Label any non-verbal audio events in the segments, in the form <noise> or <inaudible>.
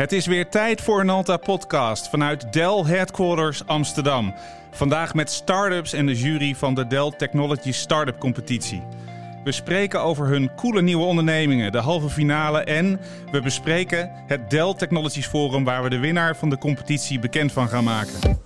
Het is weer tijd voor een Alta podcast vanuit Dell Headquarters Amsterdam. Vandaag met startups en de jury van de Dell Technology Startup Competitie. We spreken over hun coole nieuwe ondernemingen, de halve finale en we bespreken het Dell Technologies Forum waar we de winnaar van de competitie bekend van gaan maken.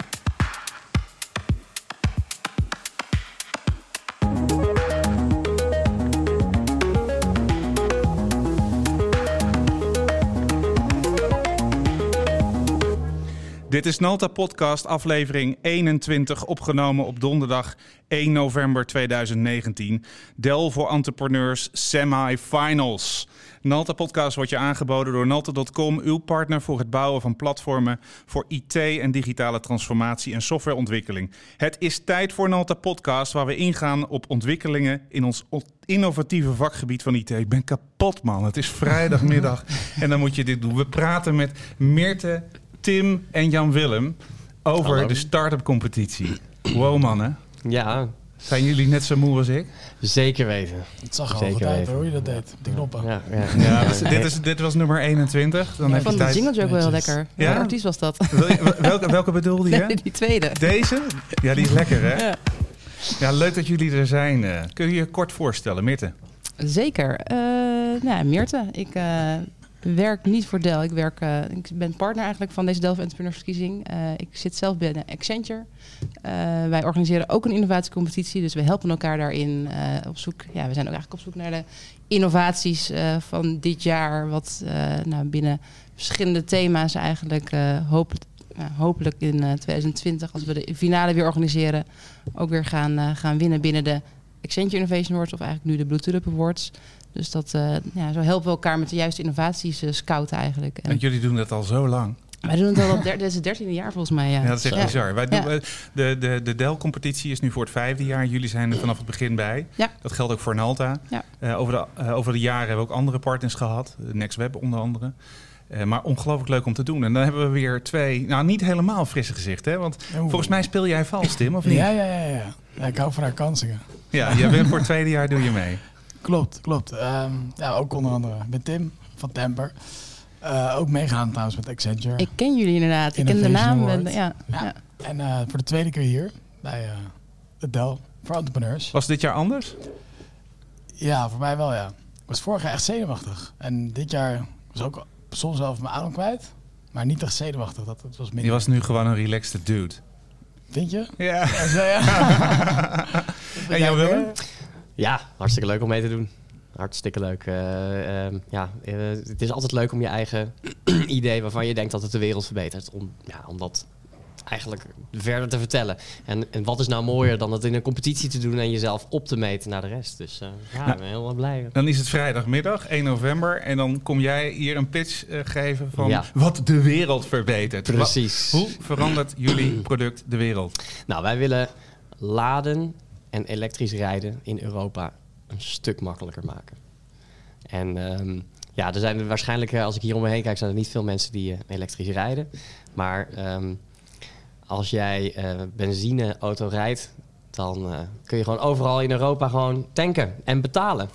Dit is Nalta Podcast, aflevering 21, opgenomen op donderdag 1 november 2019. Dell voor entrepreneurs semi-finals. Nalta Podcast wordt je aangeboden door Nalta.com, uw partner voor het bouwen van platformen voor IT en digitale transformatie en softwareontwikkeling. Het is tijd voor Nalta Podcast, waar we ingaan op ontwikkelingen in ons innovatieve vakgebied van IT. Ik ben kapot, man. Het is vrijdagmiddag <laughs> en dan moet je dit doen. We praten met Meerte Tim en Jan-Willem over de start-up competitie. Wow mannen. Ja. Zijn jullie net zo moe als ik? Zeker weten. Het zag er altijd uit hoe je dat deed. Die knoppen. Ja, ja. ja dit, is, dit was nummer 21. Dan ja, heb van je de tijd... jingle joke wel heel lekker. Ja? Welke artiest was dat? Welke, welke bedoelde je? <laughs> Nee, die tweede. Deze? Ja, die is lekker hè? Ja, ja leuk dat jullie er zijn. Kun je je kort voorstellen, Mirte? Zeker. Uh, nou, Meerte. Ik uh, werk niet voor Dell. Ik, werk, uh, ik ben partner eigenlijk van deze Delft Entrepreneursverkiezing. Uh, ik zit zelf binnen Accenture. Uh, wij organiseren ook een innovatiecompetitie. Dus we helpen elkaar daarin op zoek. Ja, we zijn ook eigenlijk op zoek naar de innovaties van dit jaar. Wat nou, binnen verschillende thema's eigenlijk hoop, hopelijk in 2020, als we de finale weer organiseren, ook weer gaan, gaan winnen binnen de Accenture Innovation Awards. Of eigenlijk nu de Blue Tulip Awards. Dus dat, uh, ja, zo helpen we elkaar met de juiste innovaties uh, scouten eigenlijk. En, en jullie doen dat al zo lang? Wij doen het al op dit is het dertiende jaar volgens mij. Ja, ja dat is echt ja. bizar. Wij doen, ja. De, de, de Dell-competitie is nu voor het vijfde jaar. Jullie zijn er vanaf het begin bij. Ja. Dat geldt ook voor Nalta. Ja. Uh, over, de, uh, over de jaren hebben we ook andere partners gehad. NextWeb onder andere. Uh, maar ongelooflijk leuk om te doen. En dan hebben we weer twee, nou niet helemaal frisse gezichten. Hè? Want Oeh. volgens mij speel jij vals, Tim, of niet? Ja, ja, ja. ja. ja ik hou van haar kansen. Ja, jij bent voor het tweede jaar doe je mee. Klopt, klopt. Um, ja, ook onder andere met Tim van Temper. Uh, ook meegaan trouwens met Accenture. Ik ken jullie inderdaad. Ik ken de naam. En, ja. ja. ja. En uh, voor de tweede keer hier bij uh, de Dell voor entrepreneurs. Was dit jaar anders? Ja, voor mij wel ja. Ik was vorig jaar echt zenuwachtig. En dit jaar was ook soms zelf mijn adem kwijt. Maar niet echt zenuwachtig. Dat, dat was minder. Je was nu gewoon een relaxed dude. Vind je? Ja. ja, ja. <laughs> en jou Willem? Ja, hartstikke leuk om mee te doen. Hartstikke leuk. Uh, uh, ja, uh, het is altijd leuk om je eigen <clears throat> idee waarvan je denkt dat het de wereld verbetert. Om, ja, om dat eigenlijk verder te vertellen. En, en wat is nou mooier dan het in een competitie te doen en jezelf op te meten naar de rest. Dus ja, nou, ik ben heel blij. Dan is het vrijdagmiddag, 1 november. En dan kom jij hier een pitch geven van ja. wat de wereld verbetert. Precies. Wat, hoe verandert jullie product de wereld? Nou, wij willen laden en elektrisch rijden in Europa een stuk makkelijker maken. En um, ja, er zijn er waarschijnlijk, als ik hier om me heen kijk, zijn er niet veel mensen die uh, elektrisch rijden. Maar um, als jij uh, benzineauto rijdt, dan kun je gewoon overal in Europa gewoon tanken en betalen.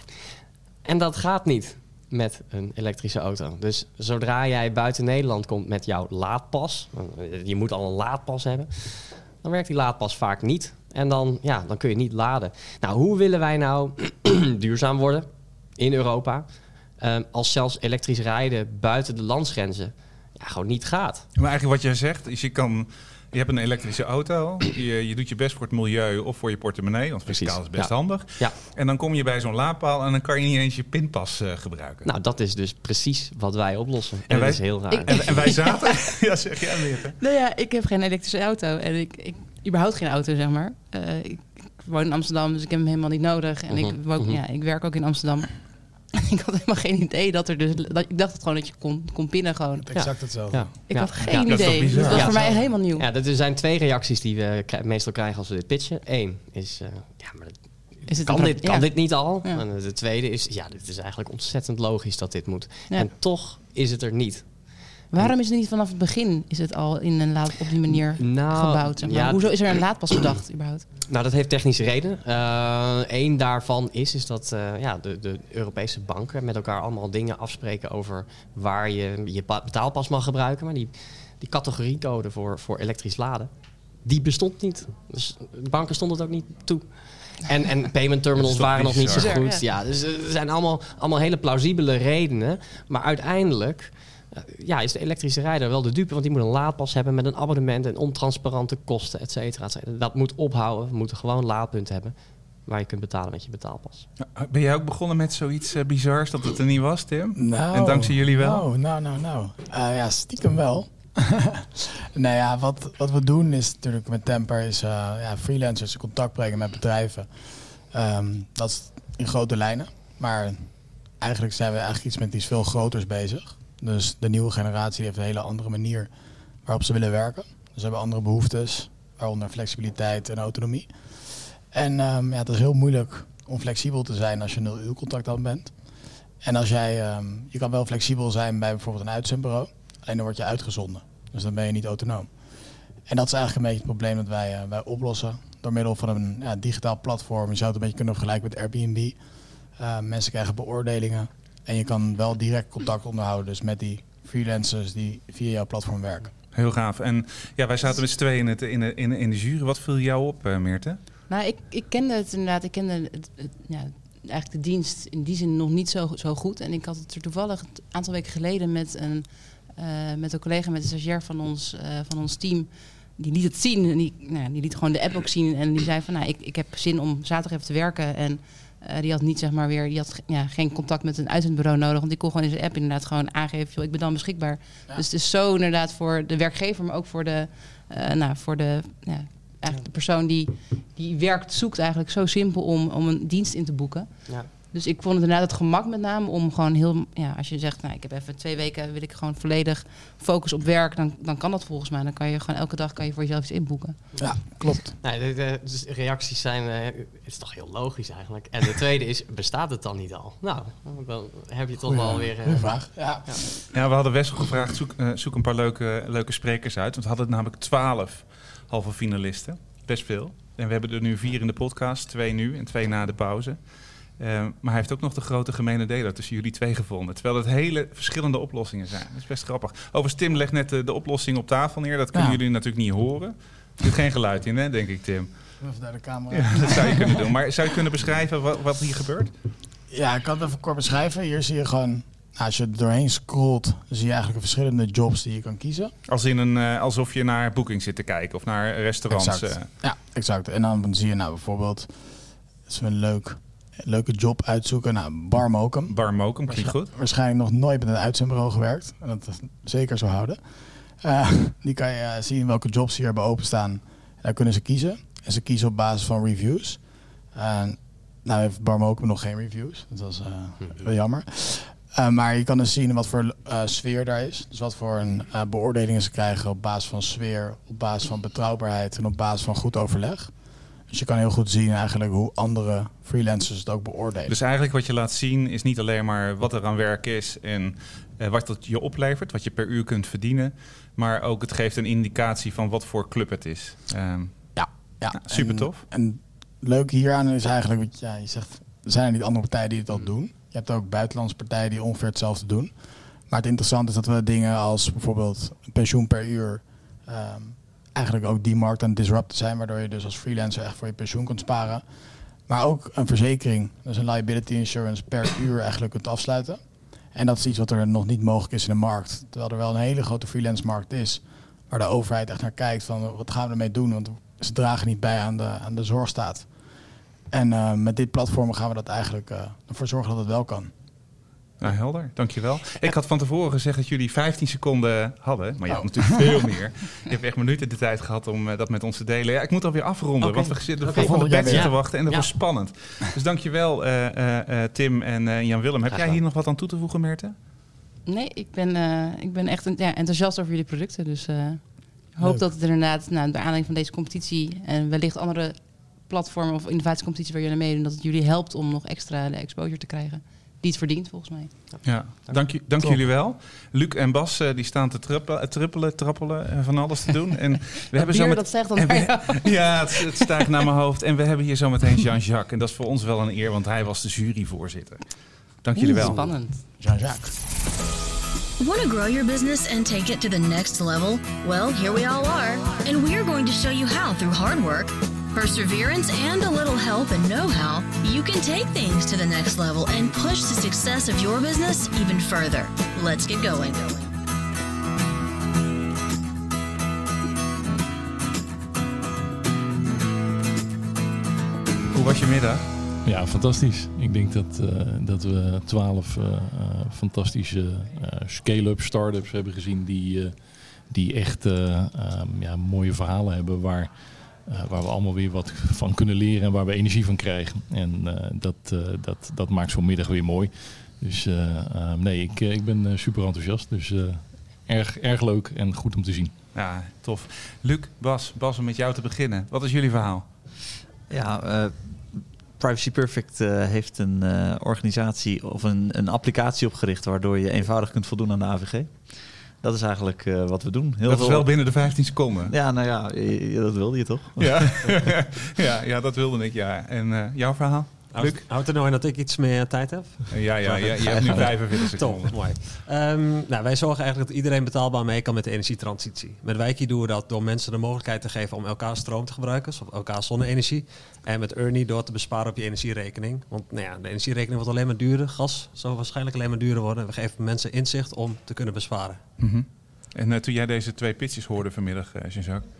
En dat gaat niet met een elektrische auto. Dus zodra jij buiten Nederland komt met jouw laadpas, je moet al een laadpas hebben, dan werkt die laadpas vaak niet. En dan, ja, dan kun je niet laden. Nou, hoe willen wij nou <clears throat> duurzaam worden in Europa... Um, als zelfs elektrisch rijden buiten de landsgrenzen ja, gewoon niet gaat? Maar eigenlijk wat jij zegt is je kan... Je hebt een elektrische auto, je, je doet je best voor het milieu of voor je portemonnee, want fiscaal is best ja. handig. Ja. En dan kom je bij zo'n laadpaal en dan kan je niet eens je pinpas uh, gebruiken. Nou, dat is dus precies wat wij oplossen. En, en wij, dat is heel raar. Ik, en, en, wij zaten... <laughs> ja, zeg jij meer. Nou ja, ik heb geen elektrische auto en ik, ik überhaupt geen auto, zeg maar. Uh, ik, ik, woon in Amsterdam, dus ik heb hem helemaal niet nodig. En uh -huh, ik, woon, uh -huh. ja, ik werk ook in Amsterdam. <laughs> ik had helemaal geen idee dat er dus... Dat, ik dacht het gewoon dat je kon, kon pinnen gewoon. Exact hetzelfde. Ja. Ik ja. had geen ja, idee. Dat, dat was voor mij helemaal nieuw. Ja, dat er zijn twee reacties die we meestal krijgen als we dit pitchen. Eén is... Uh, ja, maar is het kan, dit, kan dit niet al? En de tweede is... Ja, dit is eigenlijk ontzettend logisch dat dit moet. En toch is het er niet. Waarom is het niet vanaf het begin is het al in een laad, op die manier Nou, gebouwd? Zeg maar? ja, Hoezo is er een laadpas bedacht überhaupt? Nou, dat heeft technische redenen. Eén daarvan is, is dat eh, ja, de, de Europese banken met elkaar allemaal dingen afspreken over waar je je pa- betaalpas mag gebruiken. Maar die, die categoriecode voor, voor elektrisch laden, die bestond niet. Dus de banken stonden het ook niet toe. En, en <laughs> payment terminals waren nog niet zo goed. Ja, dus eh, er zijn allemaal, allemaal hele plausibele redenen. Maar uiteindelijk eh, ja, is de elektrische rijder wel de dupe. Want die moet een laadpas hebben met een abonnement en ontransparante kosten, et cetera, et cetera. Dat moet ophouden. We moeten gewoon laadpunten hebben waar je kunt betalen met je betaalpas. Ben jij ook begonnen met zoiets eh, bizars dat het er niet was, Tim? Nou, En dankzij jullie wel? Nou, nou, nou, nou. Eh, ja, stiekem wel. <laughs> nou ja, wat, wat we doen is natuurlijk met Temper is eh, ja, freelancers in contact brengen met bedrijven. Ehm, dat is in grote lijnen. Maar eigenlijk zijn we eigenlijk iets met iets veel groters bezig. Dus de nieuwe generatie heeft een hele andere manier waarop ze willen werken. Dus ze hebben andere behoeftes, waaronder flexibiliteit en autonomie. En ehm, ja, het is heel moeilijk om flexibel te zijn als je nul uur contract bent. En als jij, ehm, je kan wel flexibel zijn bij bijvoorbeeld een uitzendbureau, alleen dan word je uitgezonden. Dus dan ben je niet autonoom. En dat is eigenlijk een beetje het probleem dat wij, eh, wij oplossen door middel van een ja, digitaal platform. Je zou het een beetje kunnen vergelijken met Airbnb. Eh, mensen krijgen beoordelingen en je kan wel direct contact onderhouden dus met die freelancers die via jouw platform werken. Heel gaaf. En ja, wij zaten met z'n tweeën in, het, in, de, in, de- in de jury. Wat viel jou op, eh Meerte? Nou, ik, ik kende het inderdaad. Ik kende het, het- ja, eigenlijk de dienst in die zin nog niet zo, zo goed. En ik had het er toevallig een aantal weken geleden met een, eh, met een collega, met een stagiair van ons, eh, van ons team. Die liet het zien. En die, nou, die liet gewoon de app ook zien. En die zei van, nou, ik, ik heb zin om zaterdag even te werken. En eh, die had niet, zeg maar, weer... Die had ja, geen contact met een uitzendbureau nodig. Want die kon gewoon in zijn app inderdaad gewoon aangeven... Joh, ik ben dan beschikbaar. Ja. Dus het is zo inderdaad voor de werkgever... maar ook voor de, eh, nou, voor de, ja, eigenlijk de persoon die, die werkt... zoekt eigenlijk zo simpel om, om een dienst in te boeken. Ja. Dus ik vond het inderdaad het gemak met name om gewoon heel... Ja, als je zegt, nou, ik heb even twee weken... wil ik gewoon volledig focus op werk... dan, dan kan dat volgens mij. Dan kan je gewoon elke dag kan je voor jezelf iets inboeken. Ja, klopt. Nee, de, de- dus de reacties zijn, eh, het is toch heel logisch eigenlijk. En de tweede is, bestaat het dan niet al? Nou, dan heb je toch wel weer... Goeie vraag. Ja. Ja, we hadden Wessel gevraagd, zoek, eh, zoek een paar leuke, leuke sprekers uit. Want we hadden namelijk twaalf halve finalisten. Best veel. En we hebben er nu vier in de podcast. Twee nu en twee na de pauze. Eh, maar hij heeft ook nog de grote gemene deler tussen jullie twee gevonden. Terwijl het hele verschillende oplossingen zijn. Dat is best grappig. Overigens, Tim legt net de, de oplossing op tafel neer. Dat kunnen Ja. jullie natuurlijk niet horen. Er zit geen geluid in, hè, denk ik, Tim. Even naar de camera. Ja, dat zou je kunnen doen. Maar zou je kunnen beschrijven wat, wat hier gebeurt? Ja, ik kan het even kort beschrijven. Hier zie je gewoon, nou, als je er doorheen scrolt, zie je eigenlijk verschillende jobs die je kan kiezen. Als in een, eh, alsof je naar Booking zit te kijken of naar restaurants. Exact. eh. Ja, exact. En dan zie je nou bijvoorbeeld, dat is een leuk, leuke job uitzoeken. Nou, Bar Mokum. Bar Mokum, klinkt goed. Waarschijnlijk nog nooit met een uitzendbureau gewerkt. En dat is zeker zo houden. Eh, <laughs> die kan je eh, zien welke jobs hier hebben openstaan. En daar kunnen ze kiezen. En ze kiezen op basis van reviews. En nou heeft Bar Mokum nog geen reviews. Dat was eh, wel jammer. Maar je kan dus zien wat voor sfeer daar is. Dus wat voor een, beoordelingen ze krijgen op basis van sfeer, op basis van betrouwbaarheid en op basis van goed overleg. Dus je kan heel goed zien eigenlijk hoe andere freelancers het ook beoordelen. Dus eigenlijk wat je laat zien is niet alleen maar wat er aan werk is en eh, wat dat je oplevert, wat je per uur kunt verdienen, maar ook het geeft een indicatie van wat voor club het is. Ehm, Ja, Ja, super en- tof. En leuk hieraan is eigenlijk, wat ja, je zegt, er zijn er niet andere partijen die het al doen. Je hebt ook buitenlandse partijen die ongeveer hetzelfde doen. Maar het interessante is dat we dingen als bijvoorbeeld een pensioen per uur, ehm, eigenlijk ook die markt aan het disrupten zijn, waardoor je dus als freelancer echt voor je pensioen kunt sparen. Maar ook een verzekering, dus een liability insurance per <clears throat> uur eigenlijk kunt afsluiten. En dat is iets wat er nog niet mogelijk is in de markt. Terwijl er wel een hele grote freelance markt is, waar de overheid echt naar kijkt van wat gaan we ermee doen, want ze dragen niet bij aan de, aan de zorgstaat. En eh, met dit platform gaan we dat eigenlijk eh, ervoor zorgen dat het wel kan. Nou, helder, dankjewel. Ik had van tevoren gezegd dat jullie 15 seconden hadden, maar je had Oh. natuurlijk veel <laughs> meer. Je hebt echt minuten de tijd gehad om eh, dat met ons te delen. Ja, ik moet alweer afronden, want we zitten voor volgende batch weer. te wachten en dat Ja. was spannend. Dus dankjewel uh, uh, Tim en eh, Jan-Willem. Heb jij hier nog wat aan toe te voegen, Merte? Nee, ik ben, eh, ik ben echt ja, enthousiast over jullie producten. Dus eh, ik hoop Leuk. dat het er inderdaad, nou, naar aanleiding van deze competitie... en wellicht andere platformen of innovatiecompetities waar jullie aan meedoen... dat het jullie helpt om nog extra de exposure te krijgen. Die het verdient, volgens mij. Ja, dank, dank jullie wel. Luc en Bas eh, die staan te trippelen, trippelen, trappelen en van alles te doen. En we hebben zo met... dat zegt dan we-. <laughs> Ja, het, het stijgt naar mijn hoofd. En we hebben hier zo meteen Jean-Jacques. En dat is voor ons wel een eer, want hij was de juryvoorzitter. Dank jullie wel. Spannend. Jean-Jacques. Want to grow your business and take it to the next level? Well, here we all are, and we are going to show you how through hard work, perseverance, and a little help and know how, you can take things to the next level and push the success of your business even further. Let's get going. Hoe was je middag? Ja, fantastisch. Ik denk dat, eh, dat we twaalf eh, fantastische eh, scale-up startups hebben gezien die, eh, die echt eh, ehm, ja, mooie verhalen hebben waar, eh, waar we allemaal weer wat van kunnen leren en waar we energie van krijgen. En eh, dat, eh, dat, dat maakt zo'n middag weer mooi. Dus nee, ik, ik ben super enthousiast. Dus eh, erg, erg leuk en goed om te zien. Ja, tof. Luc, Bas, Bas, om met jou te beginnen. Wat is jullie verhaal? Ja, eh, Privacy Perfect heeft een eh, organisatie of een, een applicatie opgericht waardoor je eenvoudig kunt voldoen aan de AVG. Dat is eigenlijk eh, wat we doen. Heel dat veel... is wel binnen de 15 seconden. Ja, nou ja, dat wilde je toch? Ja, <laughs> <laughs> ja, ja dat wilde ik, ja. En eh, jouw verhaal? Luc? Houdt er nou in dat ik iets meer tijd heb? Ja, ja, ja, je hebt nu <laughs> 45 seconden. Top, mooi. Ehm, nou, wij zorgen eigenlijk dat iedereen betaalbaar mee kan met de energietransitie. Met Wijkie doen we dat door mensen de mogelijkheid te geven om elkaar stroom te gebruiken, of elkaar zonne-energie. En met Ernie door te besparen op je energierekening. Want nou ja, de energierekening wordt alleen maar duurder. Gas zal waarschijnlijk alleen maar duurder worden. We geven mensen inzicht om te kunnen besparen. Mhm. En eh, toen jij deze twee pitches hoorde vanmiddag, eh, Jean-Jacques.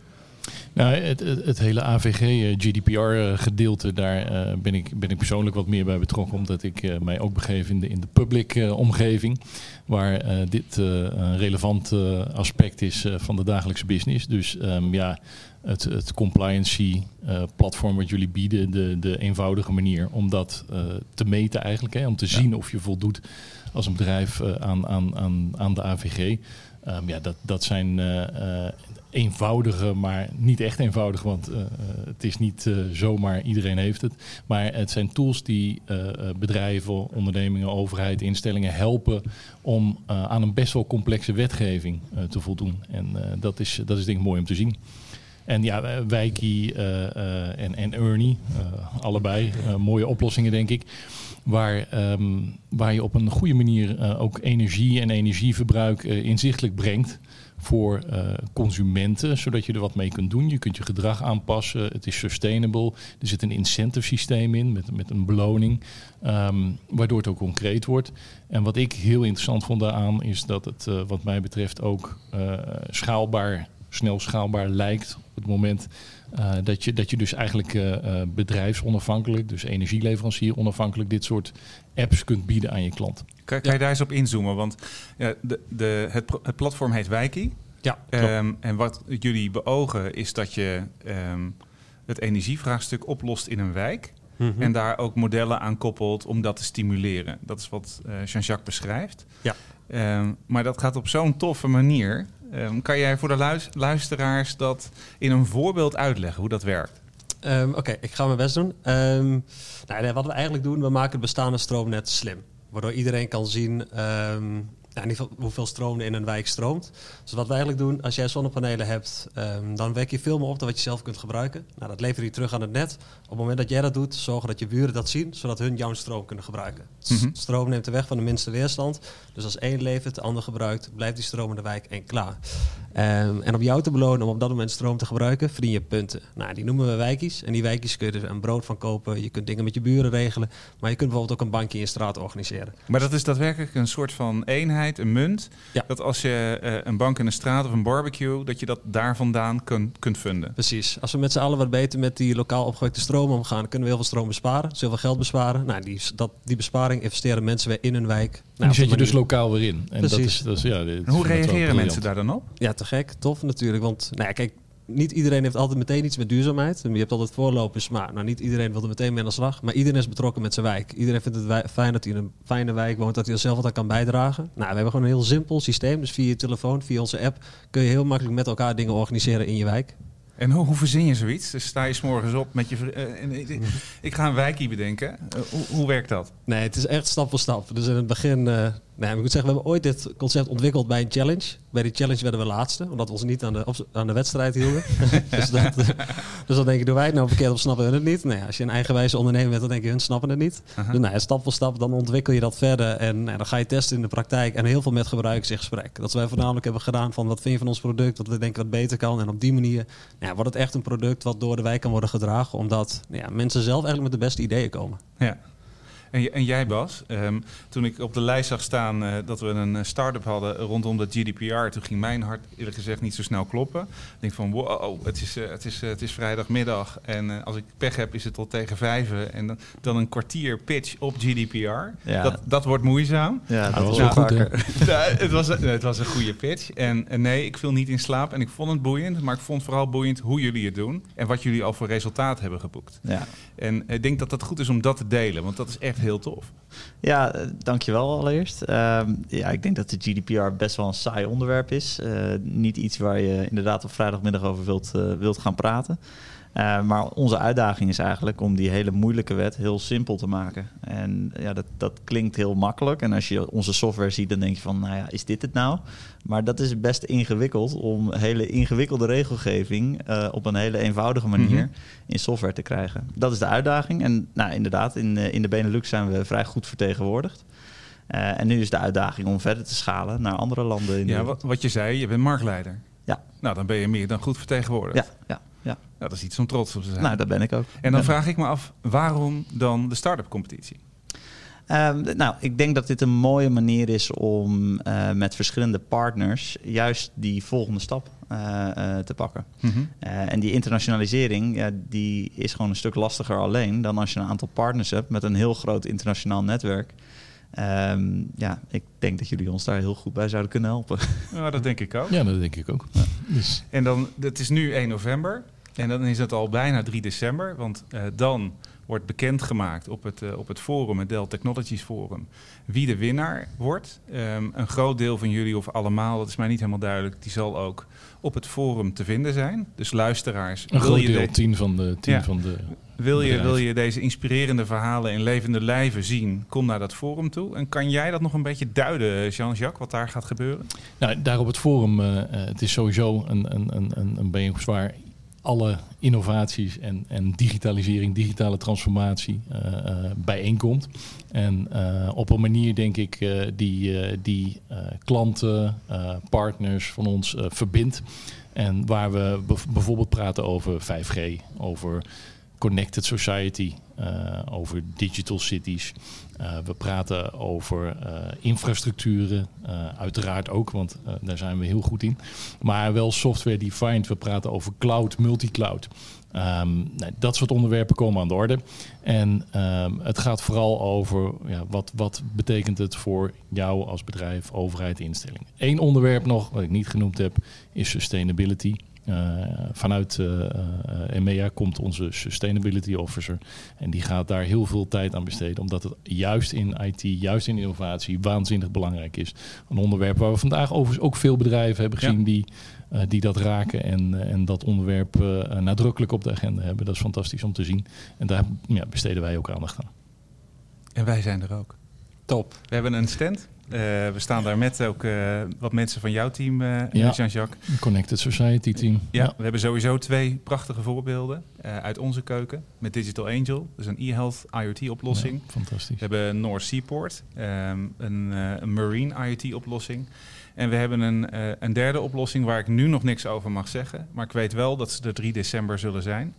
Nou, het, het, het hele AVG-GDPR-gedeelte, daar eh, ben, ik, ben ik persoonlijk wat meer bij betrokken, omdat ik eh, mij ook begeef in de, in de public eh, omgeving, waar eh, dit eh, een relevant eh, aspect is eh, van de dagelijkse business. Dus ehm, ja, het, het compliancy-platform wat jullie bieden, de, de eenvoudige manier om dat eh, te meten eigenlijk, hè, om te zien of je voldoet als een bedrijf eh, aan, aan, aan, aan de AVG. Ehm, ja, dat, dat zijn eh, eh, eenvoudige, maar niet echt eenvoudig, want eh, eh, het is niet eh, zomaar iedereen heeft het. Maar het zijn tools die bedrijven, ondernemingen, overheid, instellingen helpen om aan een best wel complexe wetgeving te voldoen. En dat, is, dat is denk ik mooi om te zien. En ja, Wijkie en, en Ernie, allebei mooie oplossingen denk ik. Waar, ehm, waar je op een goede manier ook energie en energieverbruik inzichtelijk brengt voor eh, consumenten, zodat je er wat mee kunt doen. Je kunt je gedrag aanpassen, het is sustainable. Er zit een incentive systeem in met, met een beloning, ehm, waardoor het ook concreet wordt. En wat ik heel interessant vond daaraan is dat het eh, wat mij betreft ook eh, schaalbaar, snel schaalbaar lijkt op het moment dat, je, dat je dus eigenlijk bedrijfsonafhankelijk, dus energieleverancier onafhankelijk, dit soort apps kunt bieden aan je klant. Kan, kan je daar eens op inzoomen? Want ja, de, de, het, platform heet Wijkie. Ja. Ehm, en wat jullie beogen is dat je ehm, het energievraagstuk oplost in een wijk. Mhm. En daar ook modellen aan koppelt om dat te stimuleren. Dat is wat eh, Jean-Jacques beschrijft. Ja. Ehm, maar dat gaat op zo'n toffe manier. Kan jij voor de luis- luisteraars dat in een voorbeeld uitleggen hoe dat werkt? Oké, ik ga mijn best doen. Nou, nee, wat we eigenlijk doen, we maken het bestaande stroomnet slim. Waardoor iedereen kan zien ehm, ja, hoeveel stroom er in een wijk stroomt. Dus wat we eigenlijk doen, als jij zonnepanelen hebt, ehm, dan wek je veel meer op dan wat je zelf kunt gebruiken. Nou, dat lever je terug aan het net. Op het moment dat jij dat doet, zorgen dat je buren dat zien, zodat hun jouw stroom kunnen gebruiken. Mhm. Stroom neemt de weg van de minste weerstand. Dus als één levert, de ander gebruikt, blijft die stroom in de wijk en klaar. Ehm, en om jou te belonen om op dat moment stroom te gebruiken, verdien je punten. Nou, die noemen we wijkies. En die wijkies kun je er een brood van kopen. Je kunt dingen met je buren regelen. Maar je kunt bijvoorbeeld ook een bankje in je straat organiseren. Maar dat is daadwerkelijk een soort van eenheid, een munt. Ja. Dat als je eh, een bank in de straat of een barbecue, dat je dat daar vandaan kunt, kunt vinden. Precies. Als we met z'n allen wat beter met die lokaal opgewekte stroom omgaan, kunnen we heel veel stroom besparen. Dus heel veel geld besparen. Nou, die, dat, die besparing investeren mensen weer in hun wijk. Nou, En die zet je dus lokaal weer in. En dat Precies. is, dat is, ja, dit- En hoe dat reageren mensen daar dan op? Ja, te gek. Tof natuurlijk. Want nou ja, kijk, niet iedereen heeft altijd meteen iets met duurzaamheid. Je hebt altijd voorlopers, maar nou, niet iedereen wil er meteen mee aan de slag. Maar iedereen is betrokken met zijn wijk. Iedereen vindt het fijn dat hij in een fijne wijk woont, dat hij er zelf wat aan kan bijdragen. Nou, we hebben gewoon een heel simpel systeem. Dus via je telefoon, via onze app, kun je heel makkelijk met elkaar dingen organiseren in je wijk. En hoe, hoe verzin je zoiets? Dus sta je s morgens op met je... eh, en ik- ik ga een wijkie bedenken. Eh, hoe, hoe werkt dat? Nee, het is echt stap voor stap. Dus in het begin, eh nee, ik moet zeggen, we hebben ooit dit concept ontwikkeld bij een challenge. Bij die challenge werden we laatste, omdat we ons niet aan de, aan de wedstrijd hielden. <laughs> dus, dat, eh, dus dan denk je, doen wij het nou verkeerd of snappen hun het niet? Ja, als je een eigenwijze ondernemer bent, dan denk je, hun snappen het niet. Dus nou, ja, stap voor stap, dan ontwikkel je dat verder en dan ga je testen in de praktijk en heel veel met gebruikers in gesprek. Dat wij voornamelijk hebben gedaan van, wat vind je van ons product, wat we denken wat beter kan. En op die manier nou ja, wordt het echt een product wat door de wijk kan worden gedragen, omdat nou ja, mensen zelf eigenlijk met de beste ideeën komen. Ja. En, en jij Bas, ehm, toen ik op de lijst zag staan eh, dat we een eh, start-up hadden rondom de GDPR, toen ging mijn hart eerlijk gezegd niet zo snel kloppen. Ik denk van wow, het is, eh, het is, het is vrijdagmiddag en als ik pech heb is het al tegen vijven en dan, dan een kwartier pitch op GDPR. Ja. Dat, dat wordt moeizaam. Ja, dat dat was wel goed. Ja, <laughs> het, was, een- het was een goede pitch. En, en nee, ik viel niet in slaap. En ik vond het boeiend. Maar ik vond vooral boeiend hoe jullie het doen. En wat jullie al voor resultaat hebben geboekt. Ja. En ik denk dat het goed is om dat te delen. Want dat is echt heel tof. Ja, dankjewel allereerst. Ehm, ja, ik denk dat de GDPR best wel een saai onderwerp is. Eh, niet iets waar je inderdaad op vrijdagmiddag over wilt, eh, wilt gaan praten. Eh, maar onze uitdaging is eigenlijk om die hele moeilijke wet heel simpel te maken. En ja, dat, dat klinkt heel makkelijk. En als je onze software ziet, dan denk je van, nou ja, is dit het nou? Maar dat is best ingewikkeld om hele ingewikkelde regelgeving eh, op een hele eenvoudige manier Mhm. in software te krijgen. Dat is de uitdaging. En nou, inderdaad, in, eh, in de Benelux zijn we vrij goed vertegenwoordigd. En nu is de uitdaging om verder te schalen naar andere landen in Ja, wat, wat je zei, je bent marktleider. Ja. Nou, dan ben je meer dan goed vertegenwoordigd. Ja, ja, ja. Nou, dat is iets om trots op te zijn. Nou, dat ben ik ook. en dan Ja. vraag ik me af, waarom dan de start-up competitie? Ehm, nou, ik denk dat dit een mooie manier is om eh, met verschillende partners juist die volgende stap eh, eh, te pakken. Mhm. En die internationalisering, ja, die is gewoon een stuk lastiger alleen dan als je een aantal partners hebt met een heel groot internationaal netwerk. Ehm, ja, ik denk dat jullie ons daar heel goed bij zouden kunnen helpen. <laughs> Nou, dat denk ik ook. Ja, dat denk ik ook. Dus, En dan, het is nu 1 november. En dan is het al bijna 3 december. Want eh, dan wordt bekendgemaakt op het, eh, op het forum, het Dell Technologies Forum, wie de winnaar wordt. Ehm, een groot deel van jullie, of allemaal, dat is mij niet helemaal duidelijk, die zal ook op het forum te vinden zijn. Dus luisteraars, een wil groot je, deel, de- tien van de, tien Ja. van de wil, je, wil je deze inspirerende verhalen in levende lijven zien, kom naar dat forum toe. En kan jij dat nog een beetje duiden, Jean-Jacques, wat daar gaat gebeuren? Nou, daar op het forum, eh, eh, het is sowieso een, een, een, een, een bijeenkomst waar alle innovaties en, en digitalisering, digitale transformatie eh, eh, bijeenkomt. En eh, op een manier, denk ik, die, die klanten, partners van ons verbindt. En waar we bijvoorbeeld praten over 5G, over connected society, eh, over digital cities. Eh, we praten over eh, infrastructuren, uiteraard ook, want daar zijn we heel goed in. Maar wel software defined. We praten over cloud, multicloud. Ehm, nou, dat soort onderwerpen komen aan de orde. En ehm, het gaat vooral over ja, wat, wat betekent het voor jou als bedrijf, overheid, instelling. Eén onderwerp nog, wat ik niet genoemd heb, is sustainability. Eh, vanuit eh, eh, EMEA komt onze Sustainability Officer. En die gaat daar heel veel tijd aan besteden. Omdat het juist in IT, juist in innovatie, waanzinnig belangrijk is. Een onderwerp waar we vandaag overigens ook veel bedrijven hebben gezien Ja. die, die dat raken. En, en dat onderwerp nadrukkelijk op de agenda hebben. Dat is fantastisch om te zien. En daar ja, besteden wij ook aandacht aan. En wij zijn er ook. Top. We hebben een stand. Eh, we staan daar met ook eh, wat mensen van jouw team, eh Ja. Jean-Jacques. Connected Society Team. Ja, we hebben sowieso twee prachtige voorbeelden uit onze keuken. Met Digital Angel, dus een e-health IoT-oplossing. Ja, fantastisch. We hebben North Seaport, ehm, een, een marine IoT-oplossing. En we hebben een, een derde oplossing waar ik nu nog niks over mag zeggen. Maar ik weet wel dat ze er 3 december zullen zijn.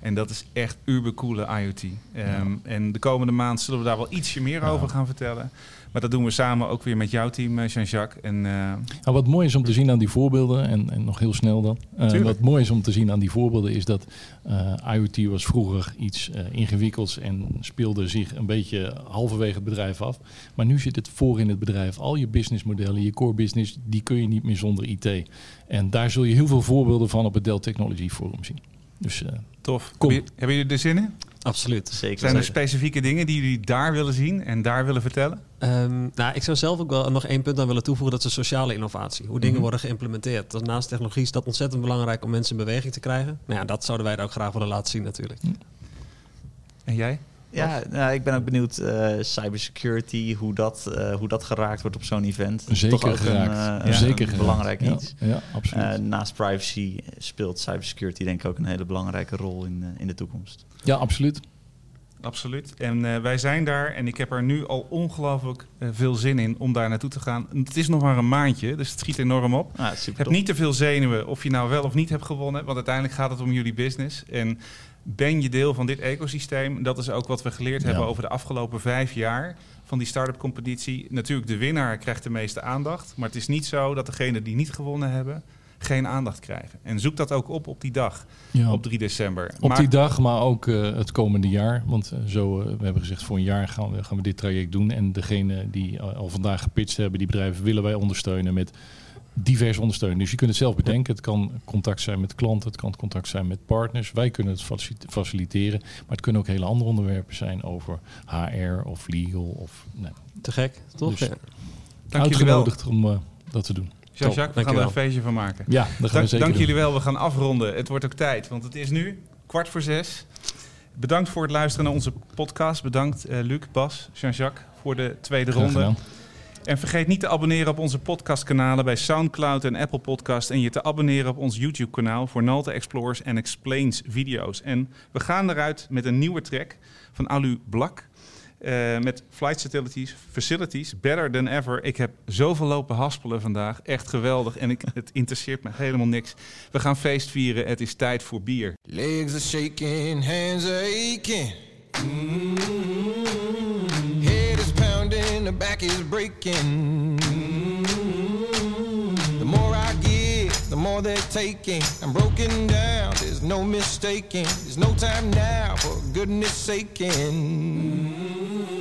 En dat is echt ubercoole IoT. Ehm, En de komende maand zullen we daar wel ietsje meer over gaan vertellen. Maar dat doen we samen ook weer met jouw team, eh, Jean-Jacques. En eh, Nou, wat mooi is om te zien aan die voorbeelden, en, en nog heel snel dan. Eh, wat mooi is om te zien aan die voorbeelden is dat eh, IoT was vroeger iets eh, ingewikkelds en speelde zich een beetje halverwege het bedrijf af. Maar nu zit het voor in het bedrijf. Al je businessmodellen, je core business, die kun je niet meer zonder IT. En daar zul je heel veel voorbeelden van op het Dell Technology Forum zien. Dus eh, tof. Kom. Hebben, hebben jullie er zin in? Absoluut. Zeker. Zijn er specifieke dingen die jullie daar willen zien en daar willen vertellen? Ehm, nou, ik zou zelf ook wel nog één punt aan willen toevoegen. Dat is de sociale innovatie. Hoe dingen Mhm. worden geïmplementeerd. Dat naast technologie is dat ontzettend belangrijk om mensen in beweging te krijgen. Nou ja, dat zouden wij er ook graag willen laten zien natuurlijk. En jij? Ja, nou, ik ben ook benieuwd uh, cybersecurity, hoe dat, uh, hoe dat geraakt wordt op zo'n event. Zeker Toch ook geraakt. Een, uh, ja. een Zeker belangrijk geraakt. iets. Ja, ja absoluut. Uh, naast privacy speelt cybersecurity denk ik ook een hele belangrijke rol in, in de toekomst. Ja, absoluut. Absoluut. En uh, wij zijn daar en ik heb er nu al ongelooflijk uh, veel zin in om daar naartoe te gaan. Het is nog maar een maandje, dus het schiet enorm op. Ah, heb niet te veel zenuwen of je nou wel of niet hebt gewonnen, want uiteindelijk gaat het om jullie business. En ben je deel van dit ecosysteem? Dat is ook wat we geleerd Ja. hebben over de afgelopen vijf jaar van die start-up competitie. Natuurlijk, de winnaar krijgt de meeste aandacht, maar het is niet zo dat degenen die niet gewonnen hebben geen aandacht krijgen. En zoek dat ook op op die dag, Ja. op 3 december. Op die dag, maar ook eh, het komende jaar. Want eh, zo, eh, we hebben gezegd, voor een jaar gaan we, gaan we dit traject doen. En degene die al vandaag gepitcht hebben, die bedrijven willen wij ondersteunen met divers ondersteunen. Dus je kunt het zelf bedenken. Het kan contact zijn met klanten, het kan contact zijn met partners. Wij kunnen het faci- faciliteren. Maar het kunnen ook hele andere onderwerpen zijn over HR of legal. Of, nee, Te gek, toch? Dus- Ja. Dank jullie wel. uitgenodigd om dat te doen. Jean-Jacques, we gaan er een feestje van maken. Ja, dat gaan we Dank, zeker dank jullie wel. We gaan afronden. Het wordt ook tijd, want het is nu kwart voor zes. Bedankt voor het luisteren naar onze podcast. Bedankt eh, Luc, Bas, Jean-Jacques voor de tweede Graag ronde. gedaan. En vergeet niet te abonneren op onze podcastkanalen bij Soundcloud en Apple Podcast. En je te abonneren op ons YouTube-kanaal voor Nalte Explores en Explains video's. En we gaan eruit met een nieuwe track van Alu Blak. Eh, met Flight Facilities, Facilities, Better Than Ever. Ik heb zoveel lopen haspelen vandaag. Echt geweldig. En ik, <laughs> het interesseert me helemaal niks. We gaan feest vieren. Het is tijd voor bier. Legs are shaking, hands are aching. Mm-hmm. Head is pounding, the back is breaking. They're taking. I'm broken down, there's no mistaking. There's no time now for goodness saking. I'm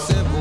simple